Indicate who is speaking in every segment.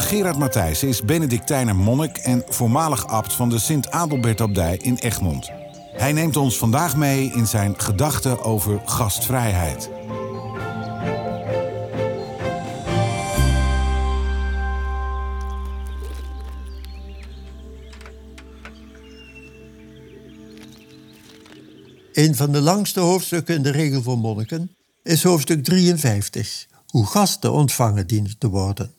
Speaker 1: Gerard Matthijs is Benedictijner monnik en voormalig abt van de Sint-Adelbertabdij in Egmond. Hij neemt ons vandaag mee in zijn gedachten over gastvrijheid.
Speaker 2: Een van de langste hoofdstukken in de regel voor monniken is hoofdstuk 53, hoe gasten ontvangen dienen te worden.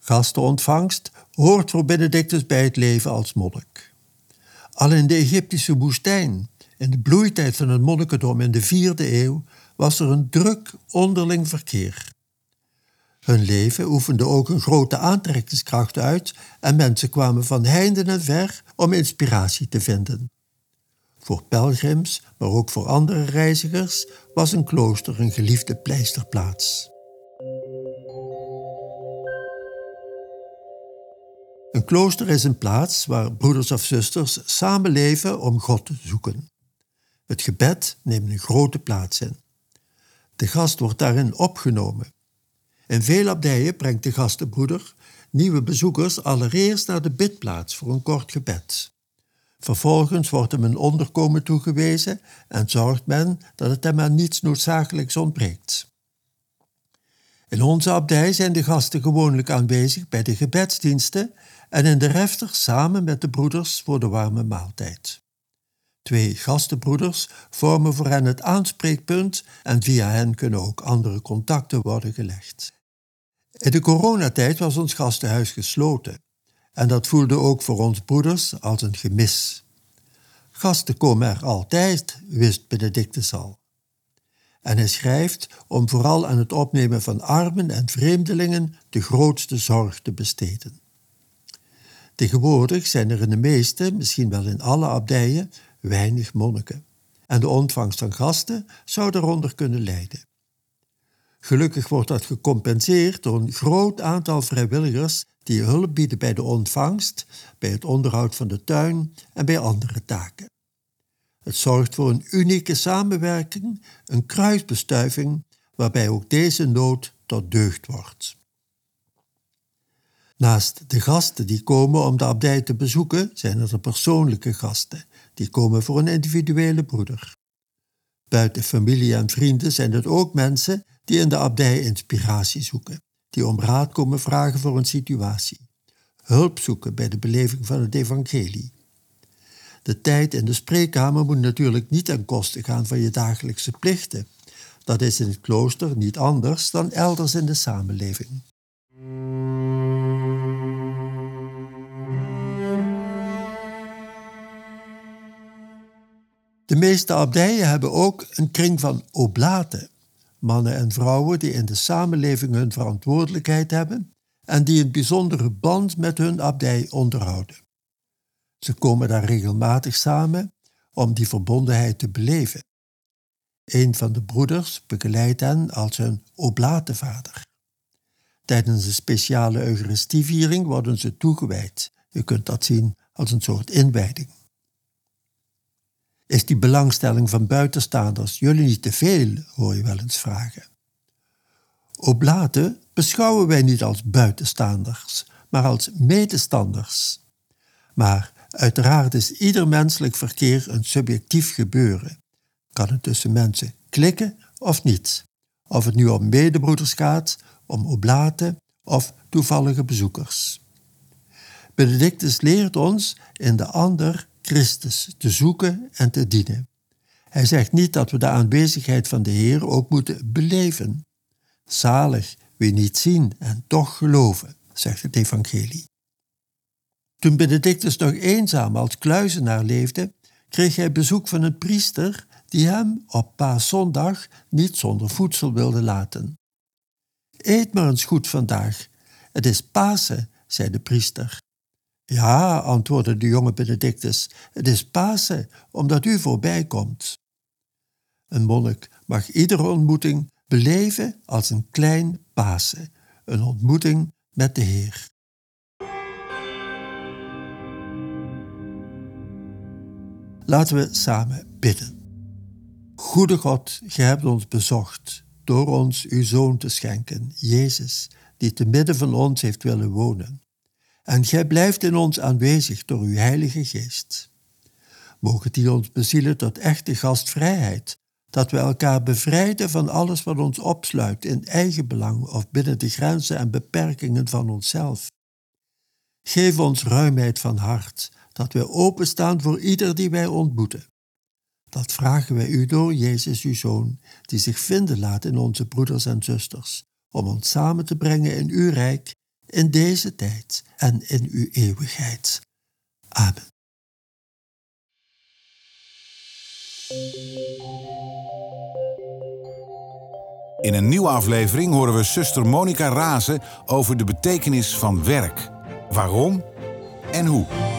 Speaker 2: Gastenontvangst hoort voor Benedictus bij het leven als monnik. Al in de Egyptische woestijn, in de bloeitijd van het monnikendom in de vierde eeuw, was er een druk onderling verkeer. Hun leven oefende ook een grote aantrekkingskracht uit en mensen kwamen van heinde en ver om inspiratie te vinden. Voor pelgrims, maar ook voor andere reizigers, was een klooster een geliefde pleisterplaats. Een klooster is een plaats waar broeders of zusters samen leven om God te zoeken. Het gebed neemt een grote plaats in. De gast wordt daarin opgenomen. In veel abdijen brengt de gastenbroeder nieuwe bezoekers allereerst naar de bidplaats voor een kort gebed. Vervolgens wordt hem een onderkomen toegewezen en zorgt men dat het hem aan niets noodzakelijks ontbreekt. In onze abdij zijn de gasten gewoonlijk aanwezig bij de gebedsdiensten en in de refter samen met de broeders voor de warme maaltijd. Twee gastenbroeders vormen voor hen het aanspreekpunt en via hen kunnen ook andere contacten worden gelegd. In de coronatijd was ons gastenhuis gesloten en dat voelde ook voor ons broeders als een gemis. Gasten komen er altijd, wist Benedictus al. En hij schrijft om vooral aan het opnemen van armen en vreemdelingen de grootste zorg te besteden. Tegenwoordig zijn er in de meeste, misschien wel in alle abdijen, weinig monniken. En de ontvangst van gasten zou daaronder kunnen lijden. Gelukkig wordt dat gecompenseerd door een groot aantal vrijwilligers die hulp bieden bij de ontvangst, bij het onderhoud van de tuin en bij andere taken. Het zorgt voor een unieke samenwerking, een kruisbestuiving, waarbij ook deze nood tot deugd wordt. Naast de gasten die komen om de abdij te bezoeken, zijn er de persoonlijke gasten, die komen voor een individuele broeder. Buiten familie en vrienden zijn het ook mensen die in de abdij inspiratie zoeken, die om raad komen vragen voor een situatie, hulp zoeken bij de beleving van het evangelie. De tijd in de spreekkamer moet natuurlijk niet ten koste gaan van je dagelijkse plichten. Dat is in het klooster niet anders dan elders in de samenleving. De meeste abdijen hebben ook een kring van oblaten, mannen en vrouwen die in de samenleving hun verantwoordelijkheid hebben en die een bijzondere band met hun abdij onderhouden. Ze komen daar regelmatig samen om die verbondenheid te beleven. Een van de broeders begeleidt hen als hun oblatenvader. Tijdens een speciale Eucharistieviering worden ze toegewijd. Je kunt dat zien als een soort inwijding. Is die belangstelling van buitenstaanders jullie niet te veel, hoor je wel eens vragen. Oblaten beschouwen wij niet als buitenstaanders, maar als medestanders. Maar uiteraard is ieder menselijk verkeer een subjectief gebeuren. Kan het tussen mensen klikken of niet? Of het nu om medebroeders gaat, om oblaten of toevallige bezoekers. Benedictus leert ons in de ander Christus te zoeken en te dienen. Hij zegt niet dat we de aanwezigheid van de Heer ook moeten beleven. Zalig wie niet zien en toch geloven, zegt het Evangelie. Toen Benedictus nog eenzaam als kluizenaar leefde, kreeg hij bezoek van een priester die hem op paaszondag niet zonder voedsel wilden laten. Eet maar eens goed vandaag. Het is Pasen, zei de priester. Ja, antwoordde de jonge Benedictus, het is Pasen, omdat u voorbij komt. Een monnik mag iedere ontmoeting beleven als een klein Pasen, een ontmoeting met de Heer. Laten we samen bidden. Goede God, Gij hebt ons bezocht door ons uw Zoon te schenken, Jezus, die te midden van ons heeft willen wonen. En Gij blijft in ons aanwezig door uw Heilige Geest. Mogen die ons bezielen tot echte gastvrijheid, dat we elkaar bevrijden van alles wat ons opsluit in eigen belang of binnen de grenzen en beperkingen van onszelf. Geef ons ruimheid van hart, dat wij openstaan voor ieder die wij ontmoeten. Dat vragen wij u door Jezus, uw Zoon, die zich vinden laat in onze broeders en zusters, om ons samen te brengen in uw rijk, in deze tijd en in uw eeuwigheid. Amen.
Speaker 1: In een nieuwe aflevering horen we zuster Monica razen over de betekenis van werk. Waarom en hoe.